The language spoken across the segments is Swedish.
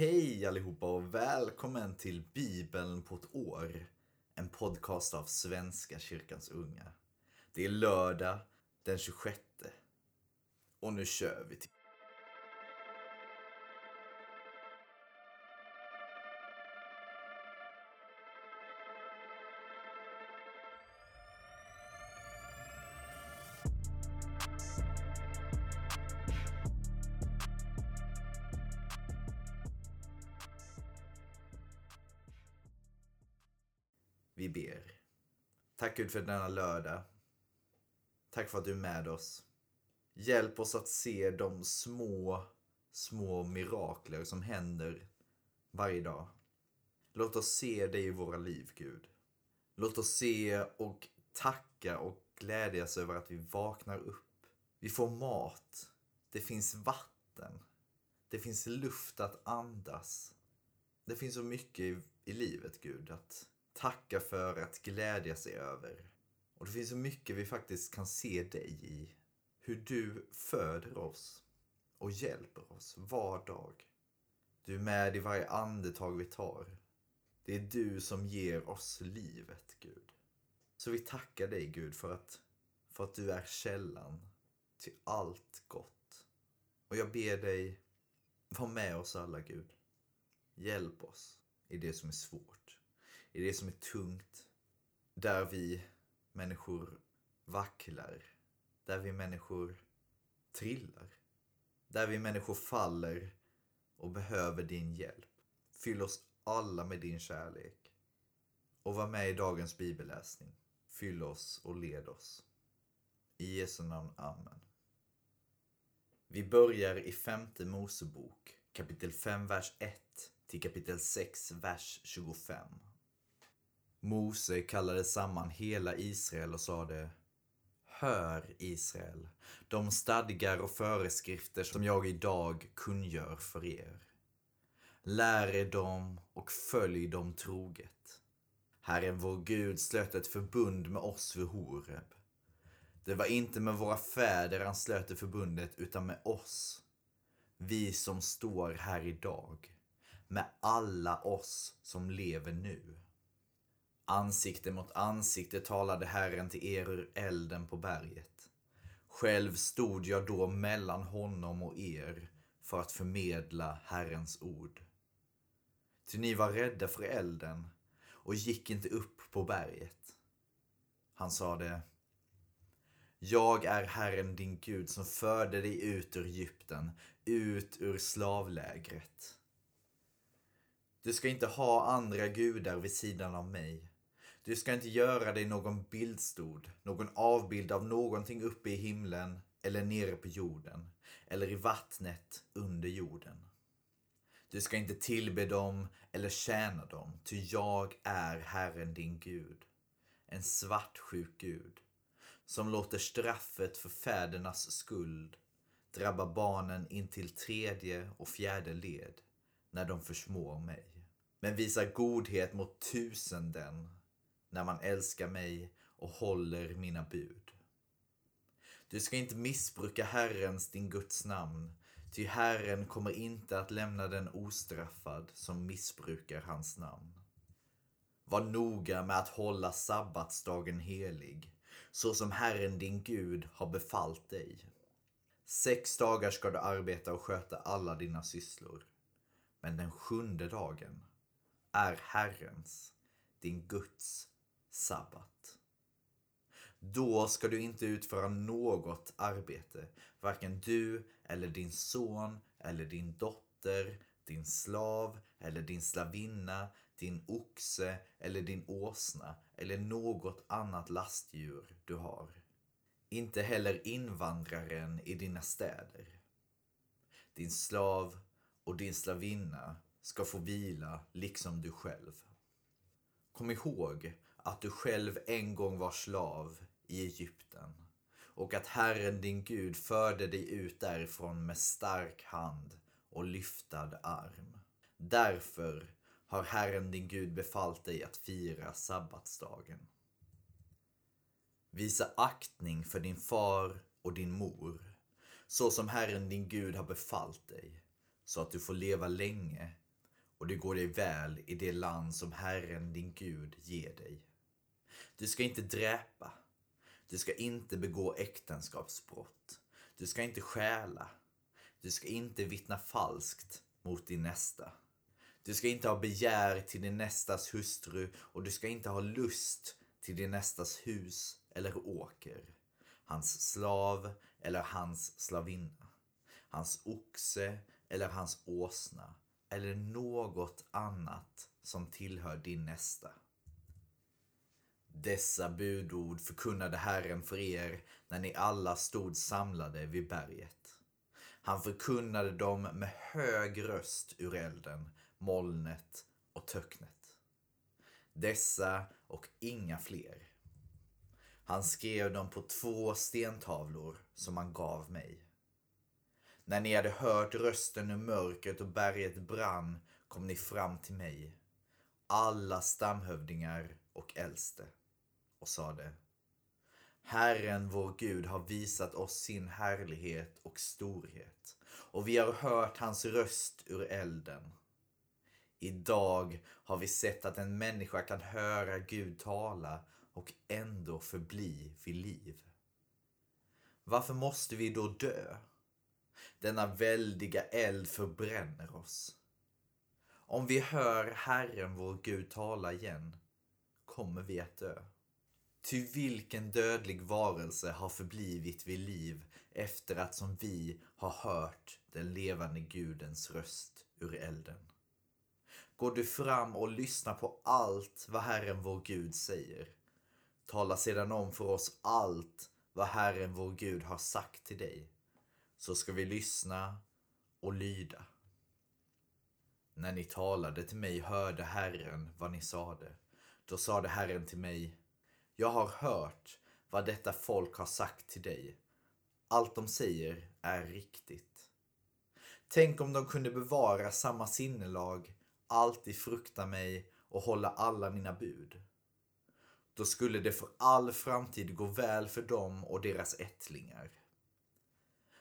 Hej allihopa och välkommen till Bibeln på ett år. En podcast av Svenska kyrkans unga. Det är lördag den 26. Och nu kör vi. Till. Gud för denna lördag. Tack för att du är med oss. Hjälp oss att se de små, små mirakler som händer varje dag. Låt oss se dig i våra liv, Gud. Låt oss se och tacka och glädjas över att vi vaknar upp. Vi får mat. Det finns vatten. Det finns luft att andas. Det finns så mycket i, i livet, Gud, att tacka för, att glädja sig över. Och det finns så mycket vi faktiskt kan se dig i. Hur du föder oss och hjälper oss var dag. Du är med i varje andetag vi tar. Det är du som ger oss livet, Gud. Så vi tackar dig, Gud, för att, för att du är källan till allt gott. Och jag ber dig, var med oss alla, Gud. Hjälp oss i det som är svårt i det som är tungt. Där vi människor vacklar. Där vi människor trillar. Där vi människor faller och behöver din hjälp. Fyll oss alla med din kärlek. Och var med i dagens bibelläsning. Fyll oss och led oss. I Jesu namn. Amen. Vi börjar i femte Mosebok, kapitel 5, vers 1 till kapitel 6, vers 25. Mose kallade samman hela Israel och sade Hör Israel, de stadgar och föreskrifter som jag idag kungör för er. Lär er dem och följ dem troget. Herren vår Gud slöt ett förbund med oss vid Horeb. Det var inte med våra fäder han slöt det förbundet utan med oss. Vi som står här idag. Med alla oss som lever nu. Ansikte mot ansikte talade Herren till er ur elden på berget. Själv stod jag då mellan honom och er för att förmedla Herrens ord. Ty ni var rädda för elden och gick inte upp på berget. Han sade Jag är Herren din Gud som förde dig ut ur Egypten, ut ur slavlägret. Du ska inte ha andra gudar vid sidan av mig. Du ska inte göra dig någon bildstod, någon avbild av någonting uppe i himlen eller nere på jorden eller i vattnet under jorden. Du ska inte tillbe dem eller tjäna dem, ty jag är Herren din Gud, en svartsjuk Gud, som låter straffet för fädernas skuld drabba barnen in till tredje och fjärde led när de försmår mig, men visar godhet mot tusenden när man älskar mig och håller mina bud. Du ska inte missbruka Herrens, din Guds namn, ty Herren kommer inte att lämna den ostraffad som missbrukar hans namn. Var noga med att hålla sabbatsdagen helig, så som Herren din Gud har befallt dig. Sex dagar ska du arbeta och sköta alla dina sysslor. Men den sjunde dagen är Herrens, din Guds sabbat. Då ska du inte utföra något arbete, varken du eller din son eller din dotter, din slav eller din slavinna, din oxe eller din åsna eller något annat lastdjur du har. Inte heller invandraren i dina städer. Din slav och din slavinna ska få vila liksom du själv. Kom ihåg att du själv en gång var slav i Egypten och att Herren din Gud förde dig ut därifrån med stark hand och lyftad arm. Därför har Herren din Gud befallt dig att fira sabbatsdagen. Visa aktning för din far och din mor, så som Herren din Gud har befallt dig, så att du får leva länge och det går dig väl i det land som Herren din Gud ger dig. Du ska inte dräpa. Du ska inte begå äktenskapsbrott. Du ska inte stjäla. Du ska inte vittna falskt mot din nästa. Du ska inte ha begär till din nästas hustru och du ska inte ha lust till din nästas hus eller åker, hans slav eller hans slavinna, hans oxe eller hans åsna eller något annat som tillhör din nästa. Dessa budord förkunnade Herren för er när ni alla stod samlade vid berget. Han förkunnade dem med hög röst ur elden, molnet och töcknet. Dessa och inga fler. Han skrev dem på två stentavlor som han gav mig. När ni hade hört rösten ur mörkret och berget brann kom ni fram till mig, alla stamhövdingar och äldste, och sade Herren vår Gud har visat oss sin härlighet och storhet och vi har hört hans röst ur elden. Idag har vi sett att en människa kan höra Gud tala och ändå förbli vid liv. Varför måste vi då dö? Denna väldiga eld förbränner oss. Om vi hör Herren vår Gud tala igen kommer vi att dö. Ty vilken dödlig varelse har förblivit vid liv efter att som vi har hört den levande Gudens röst ur elden? Går du fram och lyssnar på allt vad Herren vår Gud säger. Tala sedan om för oss allt vad Herren vår Gud har sagt till dig. Så ska vi lyssna och lyda. När ni talade till mig hörde Herren vad ni sade. Då sade Herren till mig jag har hört vad detta folk har sagt till dig. Allt de säger är riktigt. Tänk om de kunde bevara samma sinnelag, alltid frukta mig och hålla alla mina bud. Då skulle det för all framtid gå väl för dem och deras ättlingar.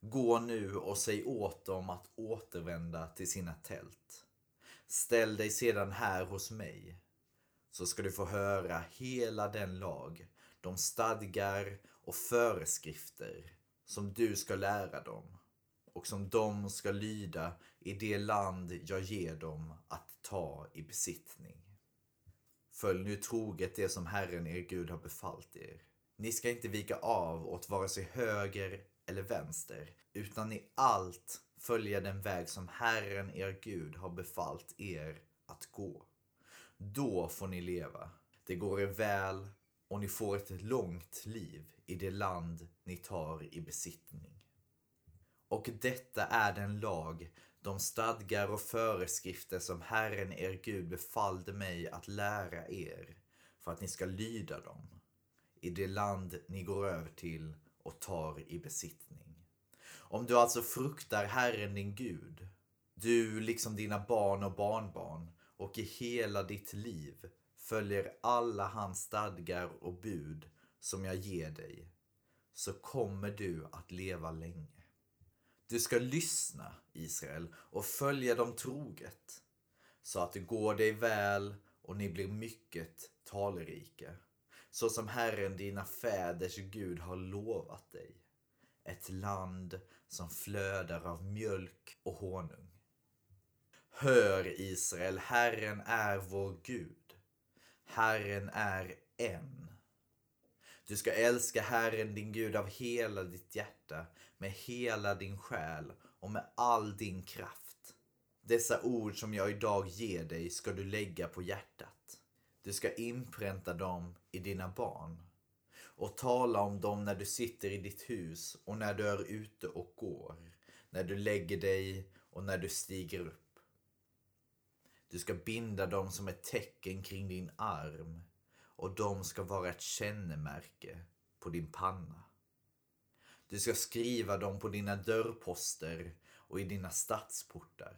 Gå nu och säg åt dem att återvända till sina tält. Ställ dig sedan här hos mig så ska du få höra hela den lag, de stadgar och föreskrifter som du ska lära dem och som de ska lyda i det land jag ger dem att ta i besittning. Följ nu troget det som Herren er Gud har befallt er. Ni ska inte vika av åt vare sig höger eller vänster, utan i allt följa den väg som Herren er Gud har befallt er att gå. Då får ni leva. Det går er väl och ni får ett långt liv i det land ni tar i besittning. Och detta är den lag, de stadgar och föreskrifter som Herren er Gud befallde mig att lära er för att ni ska lyda dem i det land ni går över till och tar i besittning. Om du alltså fruktar Herren din Gud, du liksom dina barn och barnbarn och i hela ditt liv följer alla hans stadgar och bud som jag ger dig, så kommer du att leva länge. Du ska lyssna, Israel, och följa dem troget, så att det går dig väl och ni blir mycket talrika, så som Herren dina fäders Gud har lovat dig. Ett land som flödar av mjölk och honung. Hör Israel, Herren är vår Gud. Herren är en. Du ska älska Herren din Gud av hela ditt hjärta, med hela din själ och med all din kraft. Dessa ord som jag idag ger dig ska du lägga på hjärtat. Du ska inpränta dem i dina barn och tala om dem när du sitter i ditt hus och när du är ute och går, när du lägger dig och när du stiger upp. Du ska binda dem som ett tecken kring din arm och de ska vara ett kännemärke på din panna. Du ska skriva dem på dina dörrposter och i dina stadsportar.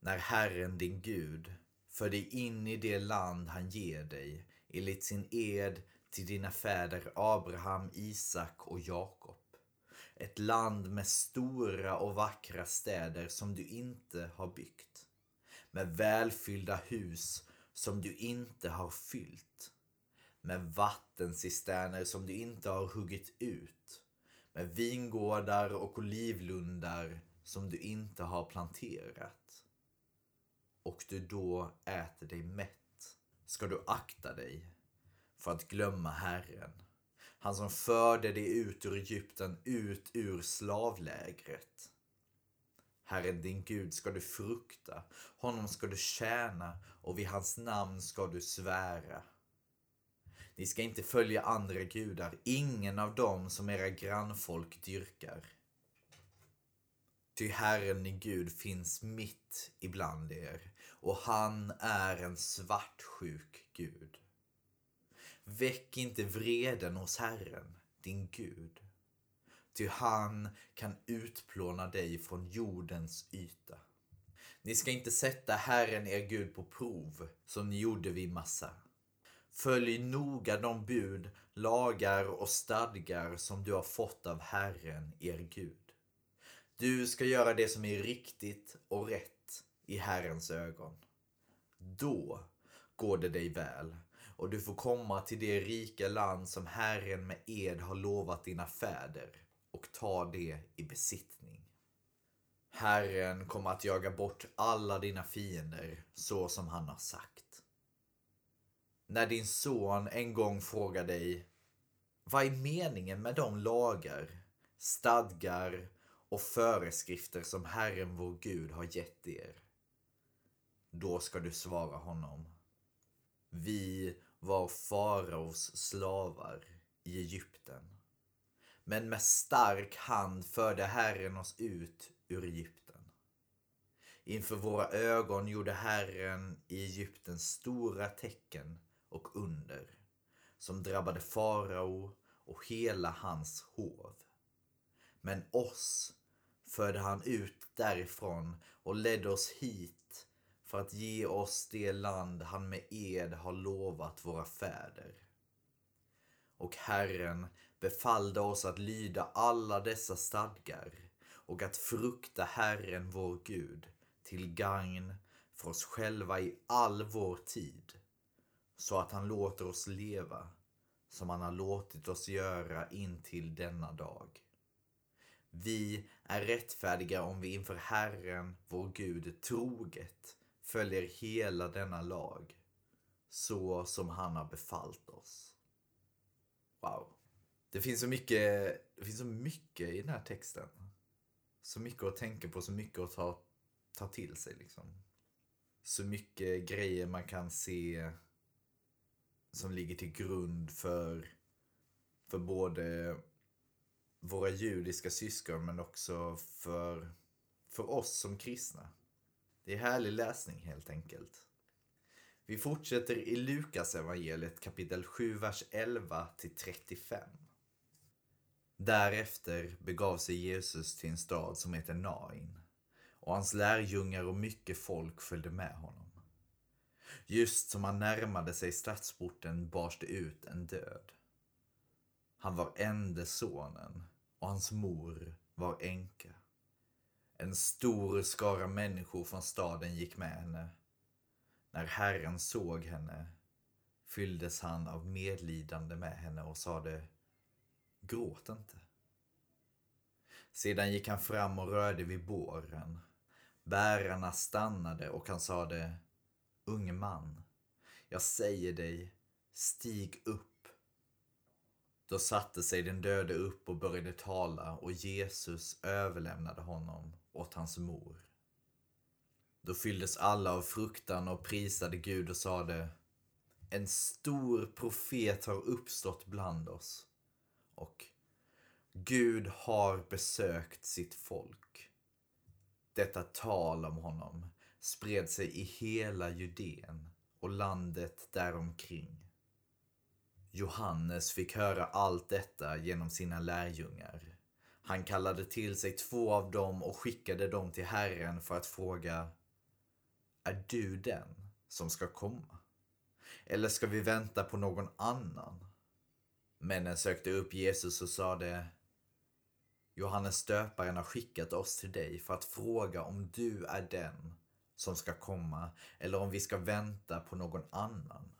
När Herren din Gud för dig in i det land han ger dig enligt sin ed till dina fäder Abraham, Isak och Jakob. Ett land med stora och vackra städer som du inte har byggt med välfyllda hus som du inte har fyllt, med vattencisterner som du inte har huggit ut, med vingårdar och olivlundar som du inte har planterat. Och du då äter dig mätt, ska du akta dig för att glömma Herren, han som förde dig ut ur Egypten, ut ur slavlägret. Herren din Gud ska du frukta, honom ska du tjäna och vid hans namn ska du svära. Ni ska inte följa andra gudar, ingen av dem som era grannfolk dyrkar. Ty Herren din Gud finns mitt ibland er och han är en svartsjuk Gud. Väck inte vreden hos Herren, din Gud. Ty han kan utplåna dig från jordens yta. Ni ska inte sätta Herren er Gud på prov, som ni gjorde vid Massa. Följ noga de bud, lagar och stadgar som du har fått av Herren, er Gud. Du ska göra det som är riktigt och rätt i Herrens ögon. Då går det dig väl och du får komma till det rika land som Herren med ed har lovat dina fäder och ta det i besittning. Herren kommer att jaga bort alla dina fiender så som han har sagt. När din son en gång frågar dig vad är meningen med de lagar, stadgar och föreskrifter som Herren vår Gud har gett er? Då ska du svara honom. Vi var faraos slavar i Egypten. Men med stark hand förde Herren oss ut ur Egypten. Inför våra ögon gjorde Herren i Egypten stora tecken och under som drabbade farao och hela hans hov. Men oss förde han ut därifrån och ledde oss hit för att ge oss det land han med ed har lovat våra fäder. Och Herren befallde oss att lyda alla dessa stadgar och att frukta Herren vår Gud till gagn för oss själva i all vår tid, så att han låter oss leva som han har låtit oss göra in till denna dag. Vi är rättfärdiga om vi inför Herren, vår Gud, troget följer hela denna lag så som han har befallt oss. Wow. Det finns så mycket, det finns så mycket i den här texten. Så mycket att tänka på, så mycket att ta, ta till sig liksom. Så mycket grejer man kan se som ligger till grund för, för både våra judiska syskon men också för, för oss som kristna. Det är härlig läsning helt enkelt. Vi fortsätter i Lukas evangeliet kapitel 7, vers 11 till 35. Därefter begav sig Jesus till en stad som heter Nain och hans lärjungar och mycket folk följde med honom. Just som han närmade sig stadsporten bars det ut en död. Han var ende sonen och hans mor var änka. En stor skara människor från staden gick med henne. När Herren såg henne fylldes han av medlidande med henne och sade Gråt inte. Sedan gick han fram och rörde vid båren. Bärarna stannade och han sade Unge man, jag säger dig, stig upp. Då satte sig den döde upp och började tala och Jesus överlämnade honom åt hans mor. Då fylldes alla av fruktan och prisade Gud och sade En stor profet har uppstått bland oss och Gud har besökt sitt folk. Detta tal om honom spred sig i hela Judeen och landet däromkring. Johannes fick höra allt detta genom sina lärjungar. Han kallade till sig två av dem och skickade dem till Herren för att fråga Är du den som ska komma? Eller ska vi vänta på någon annan? Männen sökte upp Jesus och sade Johannes döparen har skickat oss till dig för att fråga om du är den som ska komma eller om vi ska vänta på någon annan.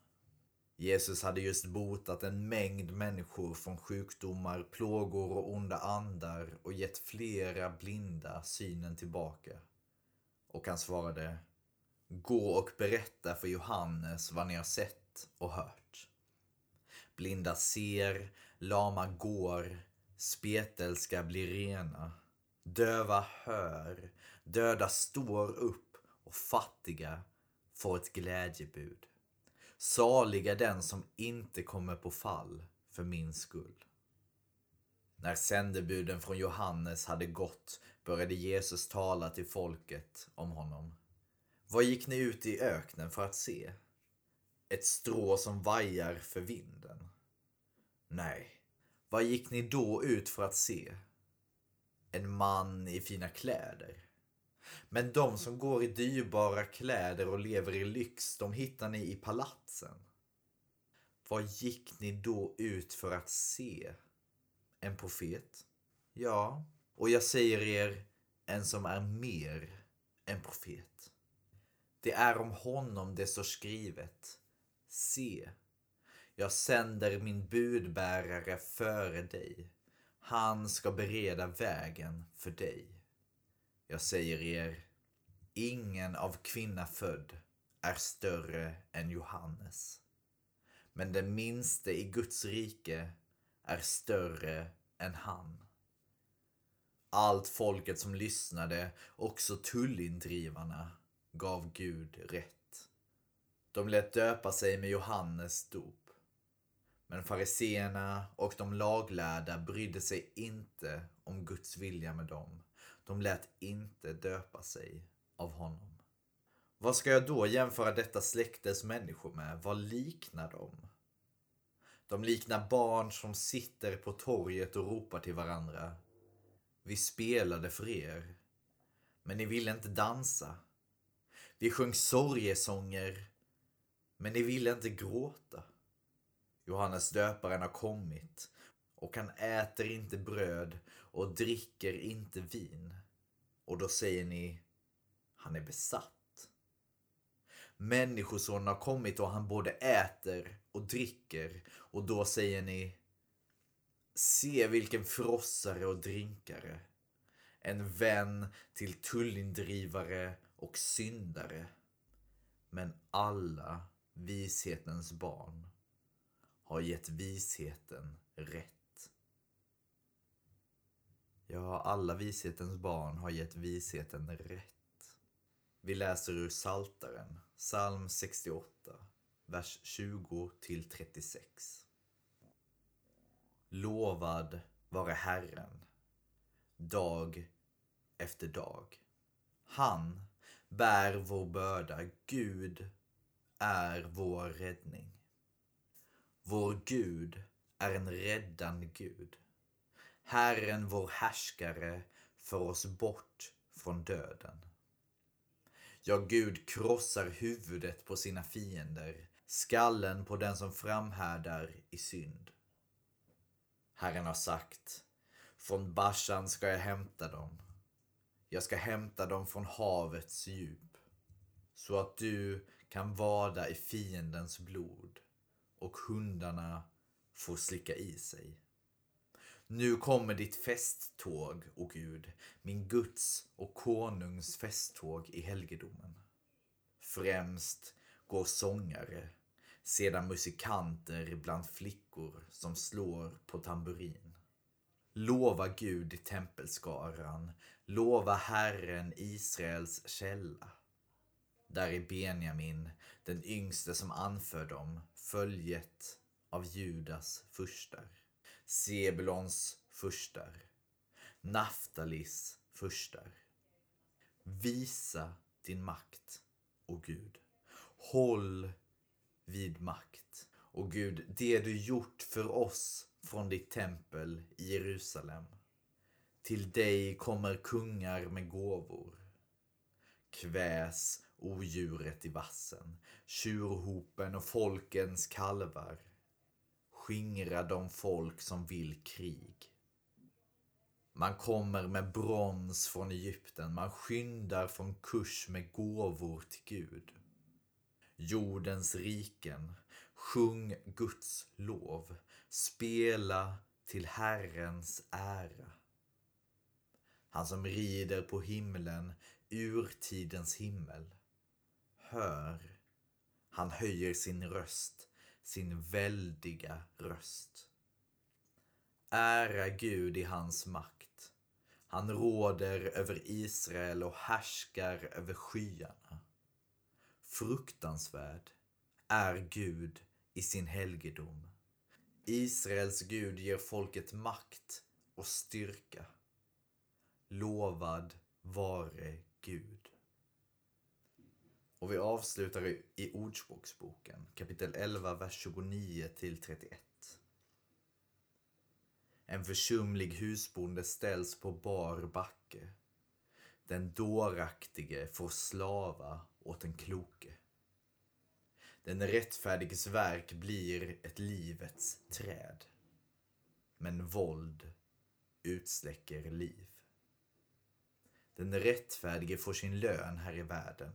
Jesus hade just botat en mängd människor från sjukdomar, plågor och onda andar och gett flera blinda synen tillbaka. Och han svarade Gå och berätta för Johannes vad ni har sett och hört. Blinda ser, lama går, spetälska blir rena. Döva hör, döda står upp och fattiga får ett glädjebud. Saliga den som inte kommer på fall för min skull. När sändebuden från Johannes hade gått började Jesus tala till folket om honom. Vad gick ni ut i öknen för att se? Ett strå som vajar för vinden? Nej, vad gick ni då ut för att se? En man i fina kläder? Men de som går i dyrbara kläder och lever i lyx, de hittar ni i palatsen. Vad gick ni då ut för att se? En profet? Ja, och jag säger er, en som är mer än profet. Det är om honom det står skrivet. Se, jag sänder min budbärare före dig. Han ska bereda vägen för dig. Jag säger er, ingen av kvinna född är större än Johannes. Men den minste i Guds rike är större än han. Allt folket som lyssnade, också tullindrivarna, gav Gud rätt. De lät döpa sig med Johannes dop. Men fariseerna och de laglärda brydde sig inte om Guds vilja med dem. De lät inte döpa sig av honom. Vad ska jag då jämföra detta släktes människor med? Vad liknar de? De liknar barn som sitter på torget och ropar till varandra. Vi spelade för er, men ni ville inte dansa. Vi sjöng sorgesånger, men ni ville inte gråta. Johannes döparen har kommit och han äter inte bröd och dricker inte vin. Och då säger ni, han är besatt. Människosonen har kommit och han både äter och dricker och då säger ni, se vilken frossare och drinkare. En vän till tullindrivare och syndare. Men alla vishetens barn har gett visheten rätt. Ja, alla vishetens barn har gett visheten rätt. Vi läser ur Saltaren, psalm 68, vers 20 till 36. Lovad vare Herren, dag efter dag. Han bär vår börda, Gud är vår räddning. Vår Gud är en räddande Gud. Herren vår härskare för oss bort från döden. Ja, Gud krossar huvudet på sina fiender, skallen på den som framhärdar i synd. Herren har sagt, från Bashan ska jag hämta dem. Jag ska hämta dem från havets djup, så att du kan vada i fiendens blod och hundarna får slicka i sig. Nu kommer ditt festtåg, o Gud, min Guds och konungs festtåg i helgedomen. Främst går sångare, sedan musikanter bland flickor som slår på tamburin. Lova Gud i tempelskaran, lova Herren Israels källa. Där är Benjamin, den yngste som anför dem, följet av Judas furstar. Sebulons furstar. Naftalis furstar. Visa din makt, o Gud. Håll vid makt. O Gud, det du gjort för oss från ditt tempel i Jerusalem. Till dig kommer kungar med gåvor. Kväs odjuret i vassen, tjurhopen och folkens kalvar skingra de folk som vill krig. Man kommer med brons från Egypten. Man skyndar från kurs med gåvor till Gud. Jordens riken, sjung Guds lov. Spela till Herrens ära. Han som rider på himlen, urtidens himmel. Hör, han höjer sin röst, sin väldiga röst. Ära Gud i hans makt. Han råder över Israel och härskar över skyarna. Fruktansvärd är Gud i sin helgedom. Israels Gud ger folket makt och styrka. Lovad vare Gud. Och vi avslutar i Ordspråksboken kapitel 11, vers 29 till 31. En försumlig husbonde ställs på bar backe. Den dåraktige får slava åt den kloke. Den rättfärdiges verk blir ett livets träd. Men våld utsläcker liv. Den rättfärdige får sin lön här i världen.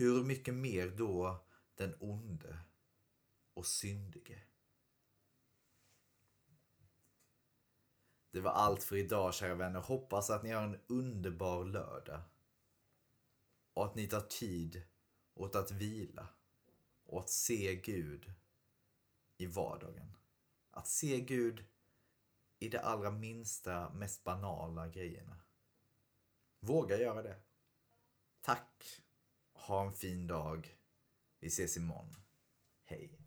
Hur mycket mer då den onde och syndige? Det var allt för idag kära vänner. Hoppas att ni har en underbar lördag. Och att ni tar tid åt att vila och att se Gud i vardagen. Att se Gud i de allra minsta, mest banala grejerna. Våga göra det. Tack. Ha en fin dag. Vi ses imorgon. Hej.